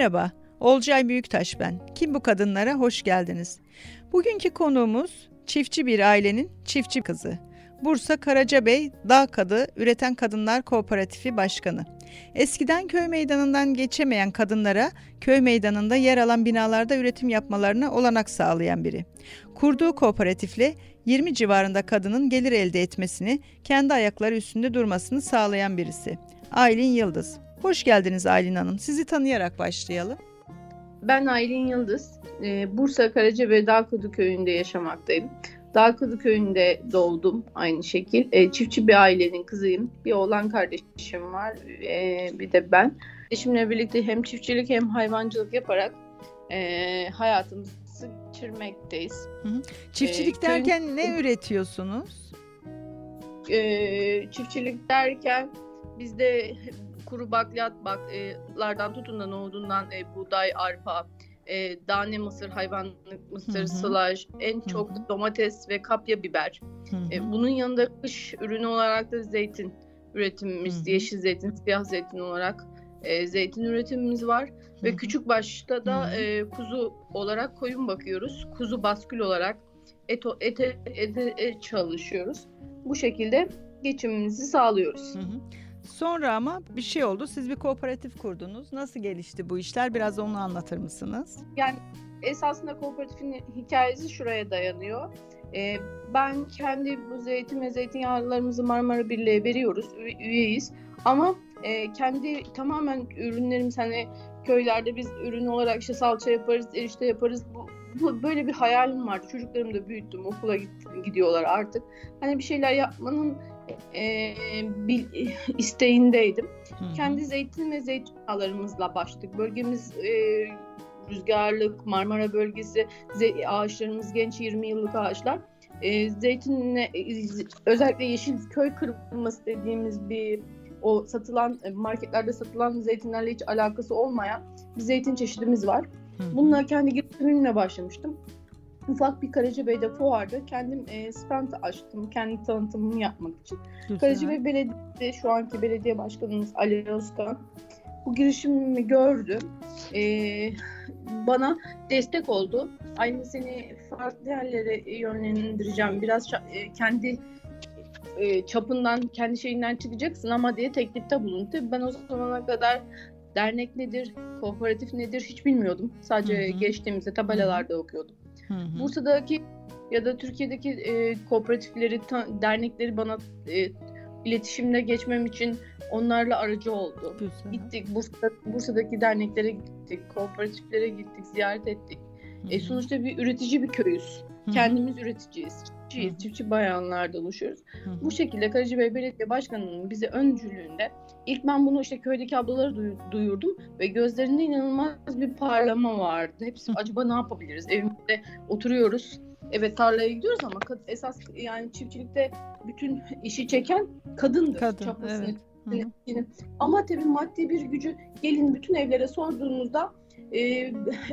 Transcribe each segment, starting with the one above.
Merhaba, Olcay Büyüktaş ben. Kim bu kadınlara hoş geldiniz. Bugünkü konuğumuz çiftçi bir ailenin çiftçi kızı. Bursa Karacabey Dağ Kadı Üreten Kadınlar Kooperatifi Başkanı. Eskiden köy meydanından geçemeyen kadınlara köy meydanında yer alan binalarda üretim yapmalarına olanak sağlayan biri. Kurduğu kooperatifle 20 civarında kadının gelir elde etmesini, kendi ayakları üstünde durmasını sağlayan birisi. Aylin Yıldız. Hoş geldiniz Aylin Hanım. Sizi tanıyarak başlayalım. Ben Aylin Yıldız. Ee, Bursa Karacabey Dağkudu köyünde yaşamaktayım. Dağkudu köyünde doğdum aynı şekil. Ee, çiftçi bir ailenin kızıyım. Bir oğlan kardeşim var. Ee, bir de ben. Eşimle birlikte hem çiftçilik hem hayvancılık yaparak hayatımızı geçirmekteyiz. Hı hı. Çiftçilik ee, derken köyün... ne üretiyorsunuz? Ee, çiftçilik derken bizde kuru bakliyatlardan tutun da nohudundan e, buğday, arpa, e, tane mısır, hayvanlık mısır, hı hı. sılaj, en çok hı hı. domates ve kapya biber. E, bunun yanında kış ürünü olarak da zeytin üretimimiz, hı hı. yeşil zeytin, siyah zeytin olarak e, zeytin üretimimiz var. Hı hı. Ve küçük başta da e, kuzu olarak koyun bakıyoruz. Kuzu baskül olarak et, ete, ete, ete çalışıyoruz. Bu şekilde geçimimizi sağlıyoruz. Hı hı. Sonra ama bir şey oldu. Siz bir kooperatif kurdunuz. Nasıl gelişti bu işler? Biraz onu anlatır mısınız? Yani esasında kooperatifin hikayesi şuraya dayanıyor. Ee, ben kendi bu zeytin ve zeytinyağlarımızı Marmara Birliği'ye veriyoruz. Üyeyiz. Ama e, kendi tamamen ürünlerimiz hani köylerde biz ürün olarak işte salça yaparız, erişte yaparız. Bu, bu böyle bir hayalim vardı. Çocuklarımı da büyüttüm. Okula gidiyorlar artık. Hani bir şeyler yapmanın e, bil, isteğindeydim. Hı-hı. Kendi zeytin ve zeytinyağlarımızla başladık. Bölgemiz e, rüzgarlık, Marmara bölgesi, ze- ağaçlarımız genç 20 yıllık ağaçlar. E, zeytinle e, özellikle yeşil köy kırılması dediğimiz bir o satılan e, marketlerde satılan zeytinlerle hiç alakası olmayan bir zeytin çeşidimiz var. Bununla kendi girişimimle başlamıştım ufak bir Karacabey'de fuarda kendim e, stand açtım. Kendi tanıtımımı yapmak için. Güzel. Karacabey Belediyesi şu anki belediye başkanımız Ali Özkan bu girişimimi gördü. E, bana destek oldu. Aynı seni farklı yerlere yönlendireceğim. Biraz e, kendi e, çapından, kendi şeyinden çıkacaksın ama diye teklifte bulundu. Ben o zamana kadar dernek nedir, kooperatif nedir hiç bilmiyordum. Sadece hı hı. geçtiğimizde tabelalarda okuyordum. Hı hı. Bursa'daki ya da Türkiye'deki e, kooperatifleri, ta, dernekleri bana e, iletişimde geçmem için onlarla aracı oldu. Güzel. Gittik Bursa'da, Bursa'daki derneklere gittik, kooperatiflere gittik, ziyaret ettik. E, sonuçta bir üretici bir köyüz. Hı-hı. Kendimiz üreticiyiz. Çiftçiyiz. Çiftçi bayanlarda oluşuyoruz. Hı-hı. Bu şekilde Karacabey Belediye Başkanı'nın bize öncülüğünde ilk ben bunu işte köydeki ablaları duy- duyurdum ve gözlerinde inanılmaz bir parlama vardı. Hepsi acaba ne yapabiliriz? Evimizde oturuyoruz. Evet tarlaya gidiyoruz ama esas yani çiftçilikte bütün işi çeken kadındır. Kadın, çapasını, evet. Ama tabii maddi bir gücü gelin bütün evlere sorduğunuzda e,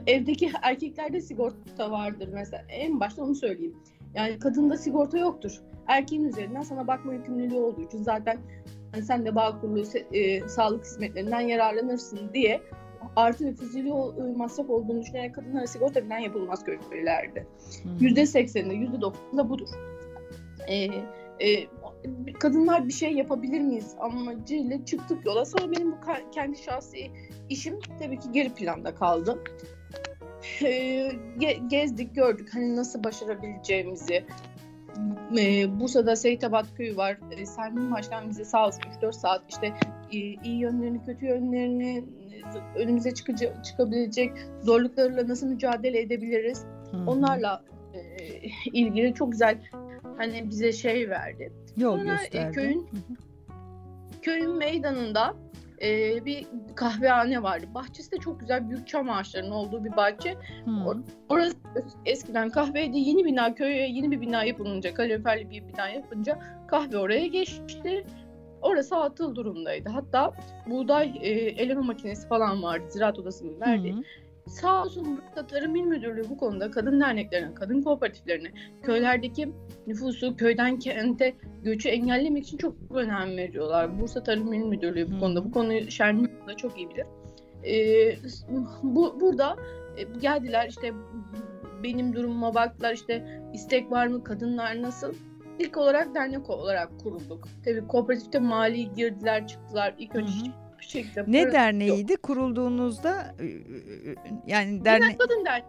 evdeki erkeklerde sigorta vardır mesela. En başta onu söyleyeyim. Yani kadında sigorta yoktur. Erkeğin üzerinden sana bakma yükümlülüğü olduğu için zaten yani sen de Bağkurlu e, sağlık hizmetlerinden yararlanırsın diye artı ve fuzuli masraf olduğunu düşünerek kadınlara sigorta bilen yapılmaz köylerde. Yüzde sekseninde, yüzde doksanında budur. Ee, e, kadınlar bir şey yapabilir miyiz amacıyla çıktık yola. Sonra benim bu kendi şahsi işim tabii ki geri planda kaldı. Ee, gezdik, gördük hani nasıl başarabileceğimizi. Ee, Bursa'da Seytabat Köyü var. Ee, Selmin Başkan bize sağ olsun 3-4 saat işte iyi yönlerini, kötü yönlerini, önümüze çıkacak, çıkabilecek zorluklarla nasıl mücadele edebiliriz? Hı-hı. Onlarla e, ilgili çok güzel hani bize şey verdi. Yol Sonra, gösterdi. E, köyün Hı-hı. köyün meydanında e, bir kahvehane vardı. Bahçesi de çok güzel büyük çam ağaçlarının olduğu bir bahçe. Hmm. orası eskiden kahveydi. Yeni bina köye yeni bir bina yapılınca kaloriferli bir bina yapınca kahve oraya geçti. Orası atıl durumdaydı. Hatta buğday e, eleme makinesi falan vardı. Ziraat Odası'nın verdiği. Hı Sağ olsun Bursa Tarım İl Müdürlüğü bu konuda kadın derneklerine, kadın kooperatiflerine, köylerdeki nüfusu köyden kente göçü engellemek için çok önem veriyorlar. Bursa Tarım İl Müdürlüğü bu konuda. Bu konuyu Şermin da çok iyi bilir. e, bu burada e, geldiler işte benim durumuma baktılar işte istek var mı kadınlar nasıl İlk olarak dernek olarak kurulduk. Tabii kooperatifte mali girdiler çıktılar. İlk önce Hı hı. Hiçbir şekilde Ne derneğiydi kurulduğunuzda? ı, ı, Yani dernek yok. Kadın derneği.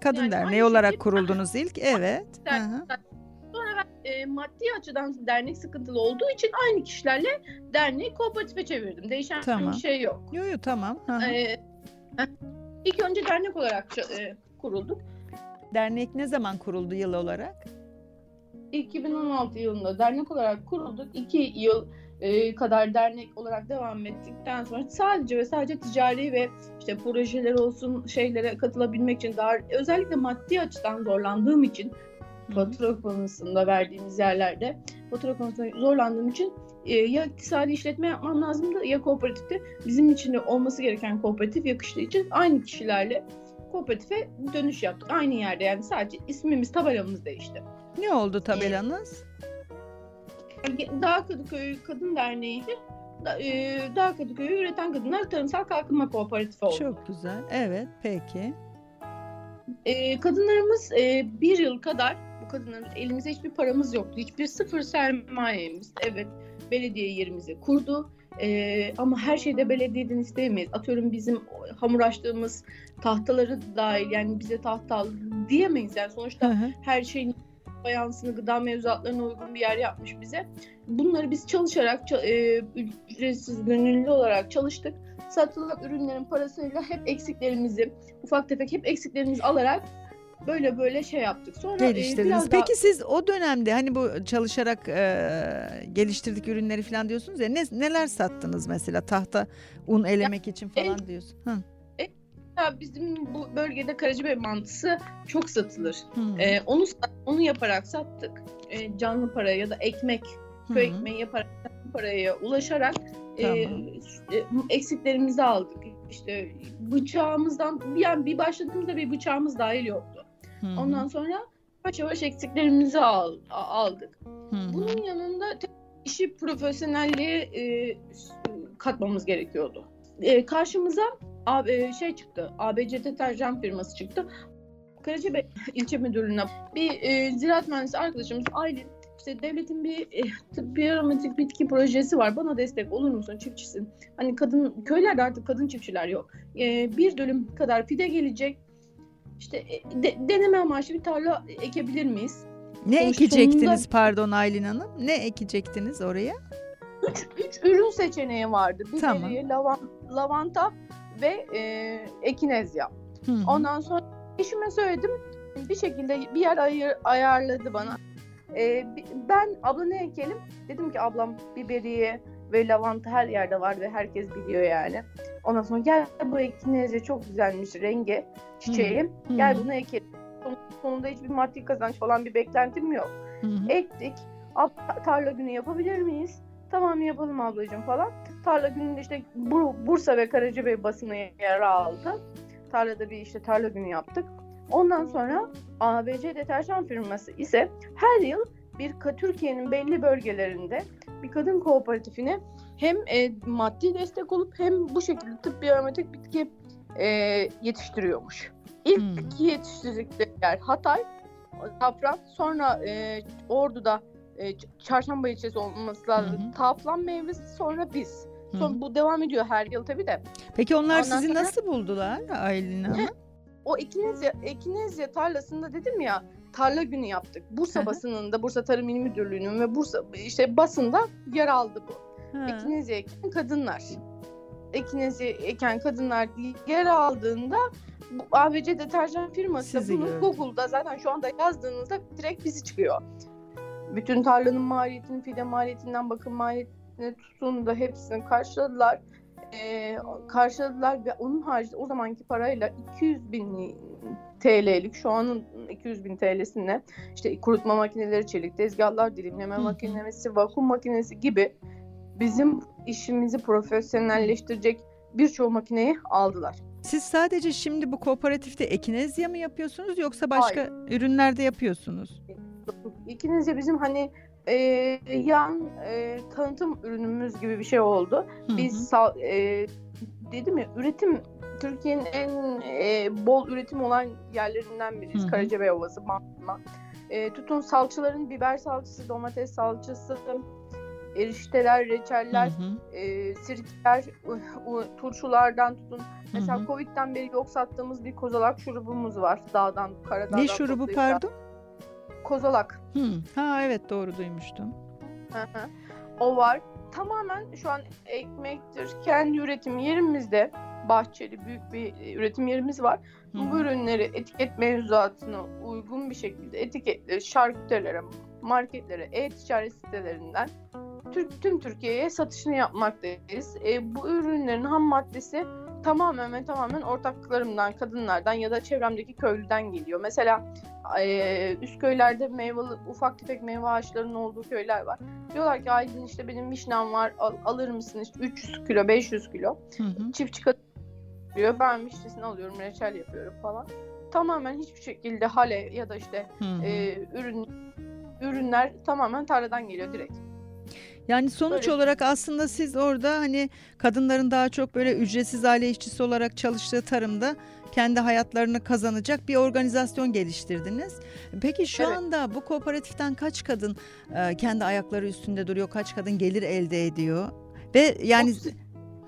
kadın yani derneği olarak şekilde- kuruldunuz ilk. Evet. Dernek. Sonra ben e, maddi açıdan dernek sıkıntılı olduğu için aynı kişilerle derneği kooperatife çevirdim. Değişen Tamam. bir şey yok. Yo yo tamam. Hı hı. E, ilk önce dernek olarak e, kurulduk. Dernek ne zaman kuruldu yıl olarak? 2016 yılında dernek olarak kurulduk. İki yıl e, kadar dernek olarak devam ettikten sonra sadece ve sadece ticari ve işte projeler olsun şeylere katılabilmek için daha özellikle maddi açıdan zorlandığım için fatura konusunda verdiğimiz yerlerde fatura konusunda zorlandığım için e, ya iktisadi işletme yapmam lazımdı ya kooperatifte bizim için de olması gereken kooperatif yakıştığı için aynı kişilerle kooperatife dönüş yaptık. Aynı yerde yani sadece ismimiz tabelamız değişti. Ne oldu tabelanız? Dağ Kadıköyü Kadın Derneği Da- e, Dağ Kadıköyü Üreten Kadınlar Tarımsal Kalkınma Kooperatifi oldu. Çok güzel. Evet, peki. E, kadınlarımız e, bir yıl kadar bu kadınlarımız elimizde hiçbir paramız yoktu. Hiçbir sıfır sermayemiz. Evet belediye yerimizi kurdu. E, ama her şeyde belediyeden isteyemeyiz. Atıyorum bizim hamur açtığımız tahtaları dahil yani bize tahta diyemeyiz. Yani sonuçta Hı hı. her şeyin fayansını gıda mevzuatlarına uygun bir yer yapmış bize. Bunları biz çalışarak ça- e, ücretsiz gönüllü olarak çalıştık. Satılan ürünlerin parasıyla hep eksiklerimizi ufak tefek hep eksiklerimizi alarak böyle böyle şey yaptık. Sonra e, Geliştirdiniz. biraz daha- Peki siz o dönemde hani bu çalışarak e, geliştirdik ürünleri falan diyorsunuz ya ne, neler sattınız mesela tahta un elemek için falan diyorsun. Hı. Ya bizim bu bölgede Karacabey mantısı çok satılır. Hı. E, onu onu yaparak sattık. E, canlı para ya da ekmek köy Hı. ekmeği yaparak bu paraya ulaşarak e, Tamam. e, eksiklerimizi aldık. İşte bıçağımızdan yani bir başladığımızda bir bıçağımız dahil yoktu. Hı. Ondan sonra yavaş yavaş eksiklerimizi al, aldık. Hı. Bunun yanında işi profesyonelliğe e, katmamız gerekiyordu. E, karşımıza A- e, şey çıktı. ABC deterjan firması çıktı. Karacabey ilçe müdürlüğüne bir e, ziraat mühendisi arkadaşımız Aylin işte devletin bir e, tıbbi aromatik bitki projesi var. Bana destek olur musun? Çiftçisin. Hani kadın köylerde artık kadın çiftçiler yok. E, bir dönüm kadar fide gelecek. İşte e, de- deneme amaçlı bir tarla ekebilir miyiz? Ne sonuçta ekecektiniz sonunda- pardon Aylin Hanım? Ne ekecektiniz oraya? üç, üç ürün seçeneği vardı. Tamam. Biberiye, lavan, lavanta ve e, ekinezya. Hı hı. Ondan sonra eşime söyledim. Bir şekilde bir yer ayır, ayarladı bana. E, ben abla ne ekelim? Dedim ki ablam biberiye ve lavanta her yerde var ve herkes biliyor yani. Ondan sonra gel bu ekinezya çok güzelmiş rengi çiçeği. Hı Gel bunu ekelim. Son- Sonunda hiçbir maddi kazanç falan bir beklentim yok. Hı hı. Ektik. Ab- tarla günü yapabilir miyiz? Tamam yapalım ablacığım falan. Tarla gününde işte Bur- Bursa ve Karacabey basını yer aldı. Tarlada bir işte tarla günü yaptık. Ondan sonra ABC deterjan firması ise her yıl bir Türkiye'nin belli bölgelerinde bir kadın kooperatifine hem e, maddi destek olup hem bu şekilde tıbbi aromatik bitki e, yetiştiriyormuş. İlk Hmm. yetiştirdikleri yer Hatay, Safran, sonra e, Ordu'da e, Çarşamba ilçesi olması lazım. Hı hı. Taflan meyvesi sonra biz. Hı Son, hı. bu devam ediyor her yıl tabii de. Peki onlar Ondan sizi sonra- nasıl buldular Aylin Hanım? O Ekinezya, Ekinezya tarlasında dedim ya tarla günü yaptık. Bursa hı. basınında, Bursa Tarım İl Müdürlüğü'nün ve Bursa işte basında yer aldı bu. Ekinezya eken kadınlar. Ekinezya eken kadınlar yer aldığında bu ABC deterjan firması da Sizi bunu gördü. Google'da zaten şu anda yazdığınızda direkt bizi çıkıyor. Bütün tarlanın maliyetini, fide maliyetinden bakım maliyetine tutun da hepsini karşıladılar. Ee, karşıladılar ve onun haricinde o zamanki parayla 200 bin TL'lik şu anın 200 bin TL'sine işte kurutma makineleri, çelik tezgahlar, dilimleme makinesi, vakum makinesi gibi bizim işimizi profesyonelleştirecek birçok makineyi aldılar. Siz sadece şimdi bu kooperatifte ekinezya mı yapıyorsunuz yoksa başka ürünler de yapıyorsunuz? İkiniz de bizim hani e, yan e, tanıtım ürünümüz gibi bir şey oldu. Hı Biz hı. e, dedim ya üretim Türkiye'nin en e, bol üretim olan yerlerinden biriyiz. Hı-hı. Karacabey Ovası, Bandırma. E, tutun salçaların biber salçası, domates salçası, erişteler, reçeller, e, sirkeler, turşulardan tutun. Mesela hı hı. Covid'den beri yok sattığımız bir kozalak şurubumuz var. Dağdan, Karadağ'dan. Ne şurubu pardon? Kozalak. Hı. Ha evet doğru duymuştum. Hı hı. O var. Tamamen şu an ekmektir. Kendi üretim yerimizde bahçeli büyük bir üretim yerimiz var. Hı. Bu ürünleri etiket mevzuatına uygun bir şekilde etiketli şarküterilere, marketlere, e-ticaret sitelerinden Türk, tüm Türkiye'ye satışını yapmaktayız. E, bu ürünlerin ham maddesi tamamen ve tamamen ortaklarımdan, kadınlardan ya da çevremdeki köylüden geliyor. Mesela e, üst köylerde meyveli, ufak tefek meyve ağaçlarının olduğu köyler var. Diyorlar ki Aydın işte benim vişnem var al, alır mısın işte 300 kilo 500 kilo. Hı hı. Çiftçi diyor ben vişnesini alıyorum reçel yapıyorum falan. Tamamen hiçbir şekilde hale ya da işte hı hı. E, ürün ürünler tamamen tarladan geliyor direkt. Yani sonuç böyle. olarak aslında siz orada hani kadınların daha çok böyle ücretsiz aile işçisi olarak çalıştığı tarımda kendi hayatlarını kazanacak bir organizasyon geliştirdiniz. Peki şu evet. anda bu kooperatiften kaç kadın e, kendi ayakları üstünde duruyor? Kaç kadın gelir elde ediyor? Ve yani 30,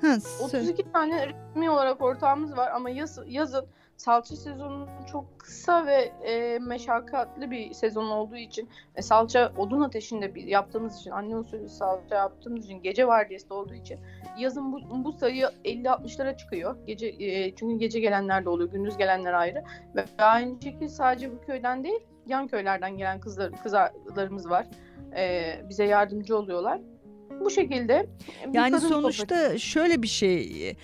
ha, 32 tane resmi olarak ortağımız var ama yaz, yazın salça sezonu çok kısa ve e, meşakkatli bir sezon olduğu için e, salça odun ateşinde bir yaptığımız için anne usulü salça yaptığımız için gece vardiyası olduğu için yazın bu, bu sayı 50-60'lara çıkıyor. Gece e, çünkü gece gelenler de oluyor, gündüz gelenler ayrı ve aynı şekilde sadece bu köyden değil yan köylerden gelen kızlar kızlarımız var. E, bize yardımcı oluyorlar. Bu şekilde. Yani sonuçta kooperatif. şöyle bir şey.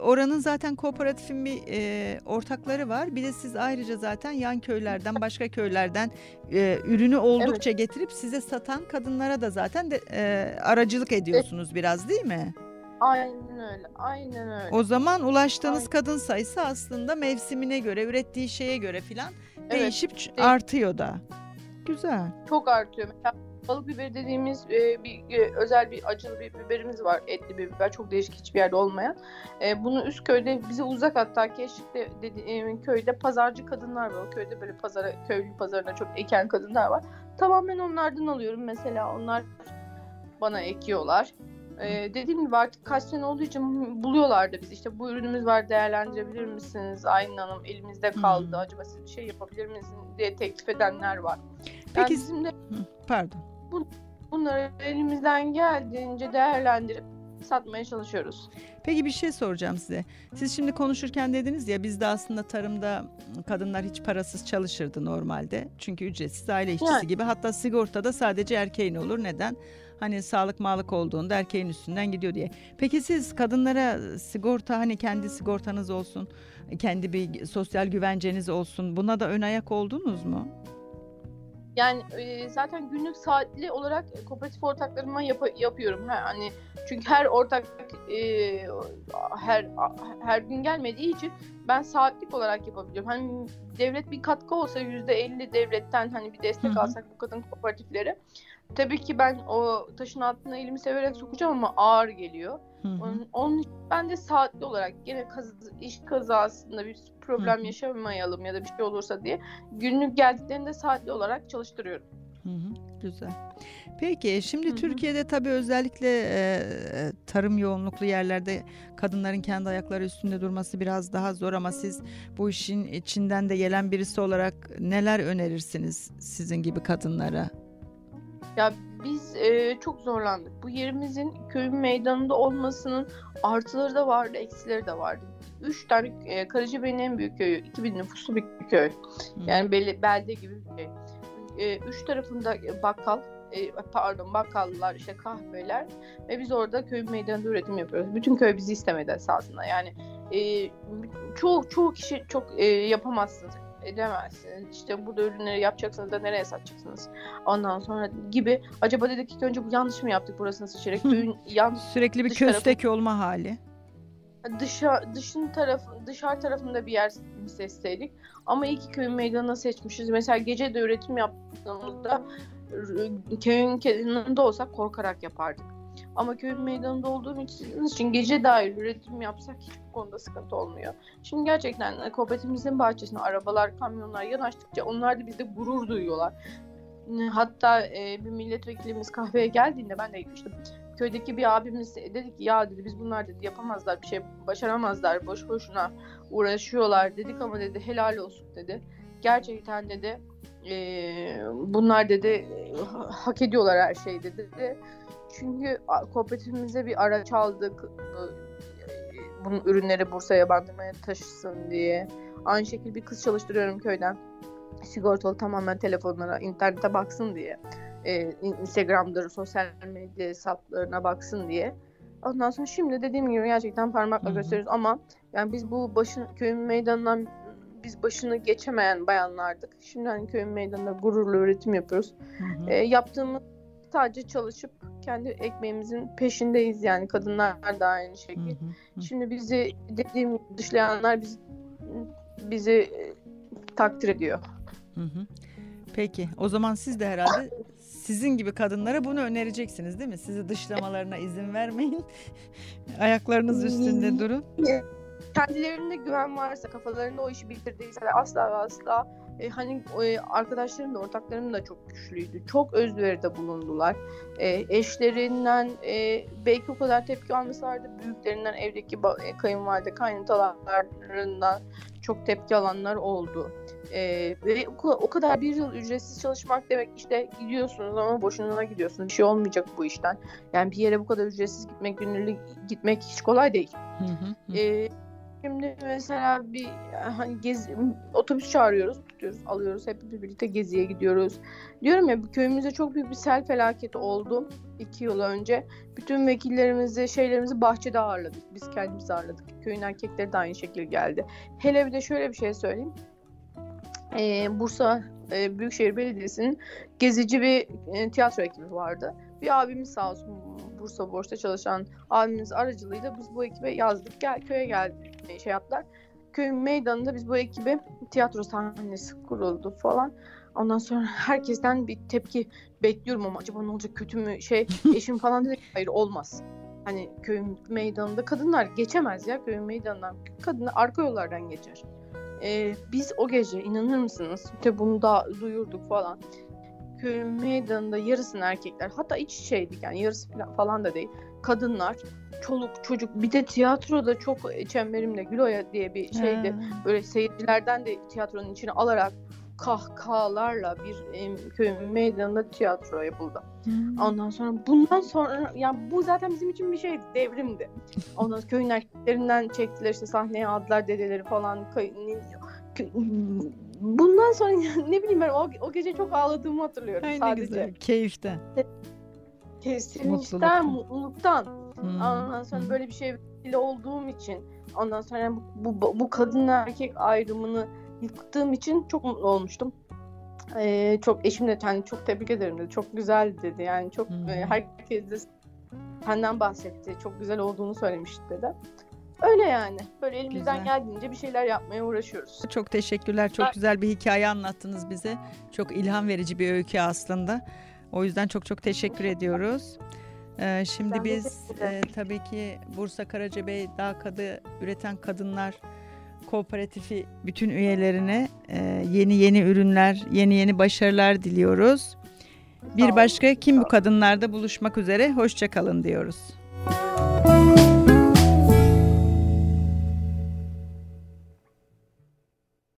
Oranın zaten kooperatifin bir e, ortakları var. Bir de siz ayrıca zaten yan köylerden, başka köylerden e, ürünü oldukça evet. getirip size satan kadınlara da zaten de, e, aracılık ediyorsunuz evet. biraz değil mi? Aynen öyle. Aynen öyle. O zaman ulaştığınız Aynen. kadın sayısı aslında mevsimine göre, ürettiği şeye göre filan evet. değişip artıyor da. Güzel. Çok artıyor. Mesela balık biberi dediğimiz e, bir e, özel bir acılı bir biberimiz var. Etli bir biber. Çok değişik hiçbir yerde olmayan. E, bunu üst köyde bize uzak hatta Keşik'te dediğim köyde pazarcı kadınlar var. O köyde böyle pazara, köylü pazarına çok eken kadınlar var. Tamamen onlardan alıyorum mesela. Onlar bana ekiyorlar. Ee, dediğim gibi artık kaç sene olduğu için buluyorlardı biz. İşte bu ürünümüz var değerlendirebilir misiniz? Aylin Hanım elimizde kaldı. Hmm. Acaba siz bir şey yapabilir misiniz diye teklif edenler var. Peki yani bizim de pardon. Bu, bunları elimizden geldiğince değerlendirip satmaya çalışıyoruz. Peki bir şey soracağım size. Siz şimdi konuşurken dediniz ya bizde aslında tarımda kadınlar hiç parasız çalışırdı normalde. Çünkü ücretsiz aile işçisi yani. gibi. Hatta sigortada sadece erkeğin olur. Neden? Hani sağlık mağlık olduğunda erkeğin üstünden gidiyor diye. Peki siz kadınlara sigorta hani kendi sigortanız olsun, kendi bir sosyal güvenceniz olsun buna da ön ayak oldunuz mu? Yani e, zaten günlük saatli olarak kooperatif ortaklarıma yap- yapıyorum. Ha, hani çünkü her ortak e, her her gün gelmediği için ben saatlik olarak yapabiliyorum. Hani devlet bir katkı olsa yüzde elli devletten hani bir destek Hı-hı. alsak bu kadın kooperatifleri. Tabii ki ben o taşın altına elimi severek sokacağım ama ağır geliyor. Onun, onun ben de saatli olarak gene kaz, iş kazasında bir problem Hı-hı. yaşamayalım ya da bir şey olursa diye günlük geldiklerinde saatli olarak çalıştırıyorum. Hı hı, güzel. Peki şimdi hı hı. Türkiye'de tabii özellikle e, tarım yoğunluklu yerlerde kadınların kendi ayakları üstünde durması biraz daha zor ama siz bu işin içinden de gelen birisi olarak neler önerirsiniz sizin gibi kadınlara? Ya biz e, çok zorlandık. Bu yerimizin köyün meydanında olmasının artıları da vardı, eksileri de vardı. Üç tane e, Karacabey'in en büyük köyü, 2000 nüfuslu bir köy. Yani bel, belde gibi bir köy. E, üç tarafında bakkal, e, pardon bakkallar, işte kahveler ve biz orada köy meydanında üretim yapıyoruz. Bütün köy bizi istemedi esasında. Yani e, çoğu çoğu kişi çok e, yapamazsınız edemezsiniz. İşte burada ürünleri yapacaksınız da nereye satacaksınız? Ondan sonra gibi. Acaba dedik ki önce bu yanlış mı yaptık burasını seçerek? Köyün yan, Sürekli bir köstek tarafı, olma hali. Dışa, dışın tarafı, dışarı tarafında bir yer seçseydik. Ama iki köyün meydanını seçmişiz. Mesela gece de üretim yaptığımızda köyün kenarında olsak korkarak yapardık. Ama köy meydanında olduğum için, için gece dair üretim yapsak hiç bu konuda sıkıntı olmuyor. Şimdi gerçekten kooperatifimizin bahçesine arabalar, kamyonlar yanaştıkça onlar da bizde gurur duyuyorlar. Hatta e, bir milletvekilimiz kahveye geldiğinde ben de gitmiştim. Köydeki bir abimiz dedi ki ya dedi biz bunlar dedi yapamazlar bir şey başaramazlar boş boşuna uğraşıyorlar dedik ama dedi helal olsun dedi. Gerçekten dedi e, bunlar dedi hak ediyorlar her şeyi dedi. Çünkü kooperatifimize bir araç aldık. Bunun ürünleri Bursa'ya bandırmaya taşısın diye. Aynı şekilde bir kız çalıştırıyorum köyden. Sigortalı tamamen telefonlara, internete baksın diye. Ee, Instagram'dır, sosyal medya hesaplarına baksın diye. Ondan sonra şimdi dediğim gibi gerçekten parmakla Hı-hı. gösteriyoruz ama yani biz bu başın köyün meydanından biz başını geçemeyen bayanlardık. Şimdi hani köyün meydanında gururlu üretim yapıyoruz. E, yaptığımız sadece çalışıp kendi ekmeğimizin peşindeyiz yani kadınlar da aynı şekilde. Şimdi bizi dediğim dışlayanlar bizi bizi e, takdir ediyor. Hı hı. Peki o zaman siz de herhalde sizin gibi kadınlara bunu önereceksiniz değil mi? Sizi dışlamalarına izin vermeyin. Ayaklarınız üstünde durun kendilerinde güven varsa, kafalarında o işi bitirdiyse asla ve asla e, hani e, arkadaşlarım da ortaklarım da çok güçlüydü. Çok özveride bulundular. E, eşlerinden e, belki o kadar tepki almışlardı. Büyüklerinden, evdeki e, kayınvalide, kaynatalarından çok tepki alanlar oldu. Ee, ve o kadar bir yıl ücretsiz çalışmak demek işte gidiyorsunuz ama boşuna gidiyorsunuz. Bir şey olmayacak bu işten. Yani bir yere bu kadar ücretsiz gitmek, günlük gitmek hiç kolay değil. Hı hı. Ee, Şimdi mesela bir hani gezi, otobüs çağırıyoruz, tutuyoruz, alıyoruz, hep birlikte geziye gidiyoruz. Diyorum ya köyümüzde çok büyük bir sel felaketi oldu iki yıl önce. Bütün vekillerimizi, şeylerimizi bahçede ağırladık. Biz kendimiz ağırladık. Köyün erkekleri de aynı şekilde geldi. Hele bir de şöyle bir şey söyleyeyim. Ee, Bursa e, Büyükşehir Belediyesi'nin gezici bir e, tiyatro ekibi vardı. Bir abimiz sağ olsun Bursa Borç'ta çalışan abimiz aracılığıyla biz bu ekibe yazdık. Gel köye geldik şey yaptılar. Köyün meydanında biz bu ekibe tiyatro sahnesi kuruldu falan. Ondan sonra herkesten bir tepki bekliyorum ama acaba ne olacak kötü mü şey eşim falan dedi hayır olmaz. Hani köyün meydanında kadınlar geçemez ya köyün meydanından. Kadınlar arka yollardan geçer. Ee, biz o gece inanır mısınız? İşte bunu da duyurduk falan. Köyün meydanında yarısını erkekler hatta iç içeydik yani yarısı falan da değil. Kadınlar çoluk çocuk bir de tiyatroda çok çemberimle Güloya diye bir şeydi. He. Böyle seyircilerden de tiyatronun içine alarak kahkahalarla bir e, köyün meydanında tiyatro yapıldı. Hmm. Ondan sonra bundan sonra yani bu zaten bizim için bir şey devrimdi. Ondan sonra köyün erkeklerinden çektiler işte sahneye aldılar dedeleri falan. Bundan sonra ne bileyim ben o, o gece çok ağladığımı hatırlıyorum Ay, sadece. Güzel. Keyiften. Sevinçten, mutluluktan. Hmm. Ondan sonra böyle bir şey olduğum için ondan sonra bu, bu, bu kadın erkek ayrımını yıktığım için çok mutlu olmuştum. Ee, çok eşim de yani çok tebrik ederim dedi. Çok güzel dedi. Yani çok hmm. e, herkes de senden bahsetti. Çok güzel olduğunu söylemişti dedi. Öyle yani. Böyle elimizden güzel. geldiğince bir şeyler yapmaya uğraşıyoruz. Çok teşekkürler. Çok ben... güzel bir hikaye anlattınız bize. Çok ilham verici bir öykü aslında. O yüzden çok çok teşekkür ediyoruz. Ee, şimdi ben biz e, tabii ki Bursa Karacabey Dağ Kadı Üreten Kadınlar Kooperatifi bütün üyelerine e, yeni yeni ürünler, yeni yeni başarılar diliyoruz. Bir başka Kim Bu Kadınlar'da buluşmak üzere. Hoşçakalın diyoruz.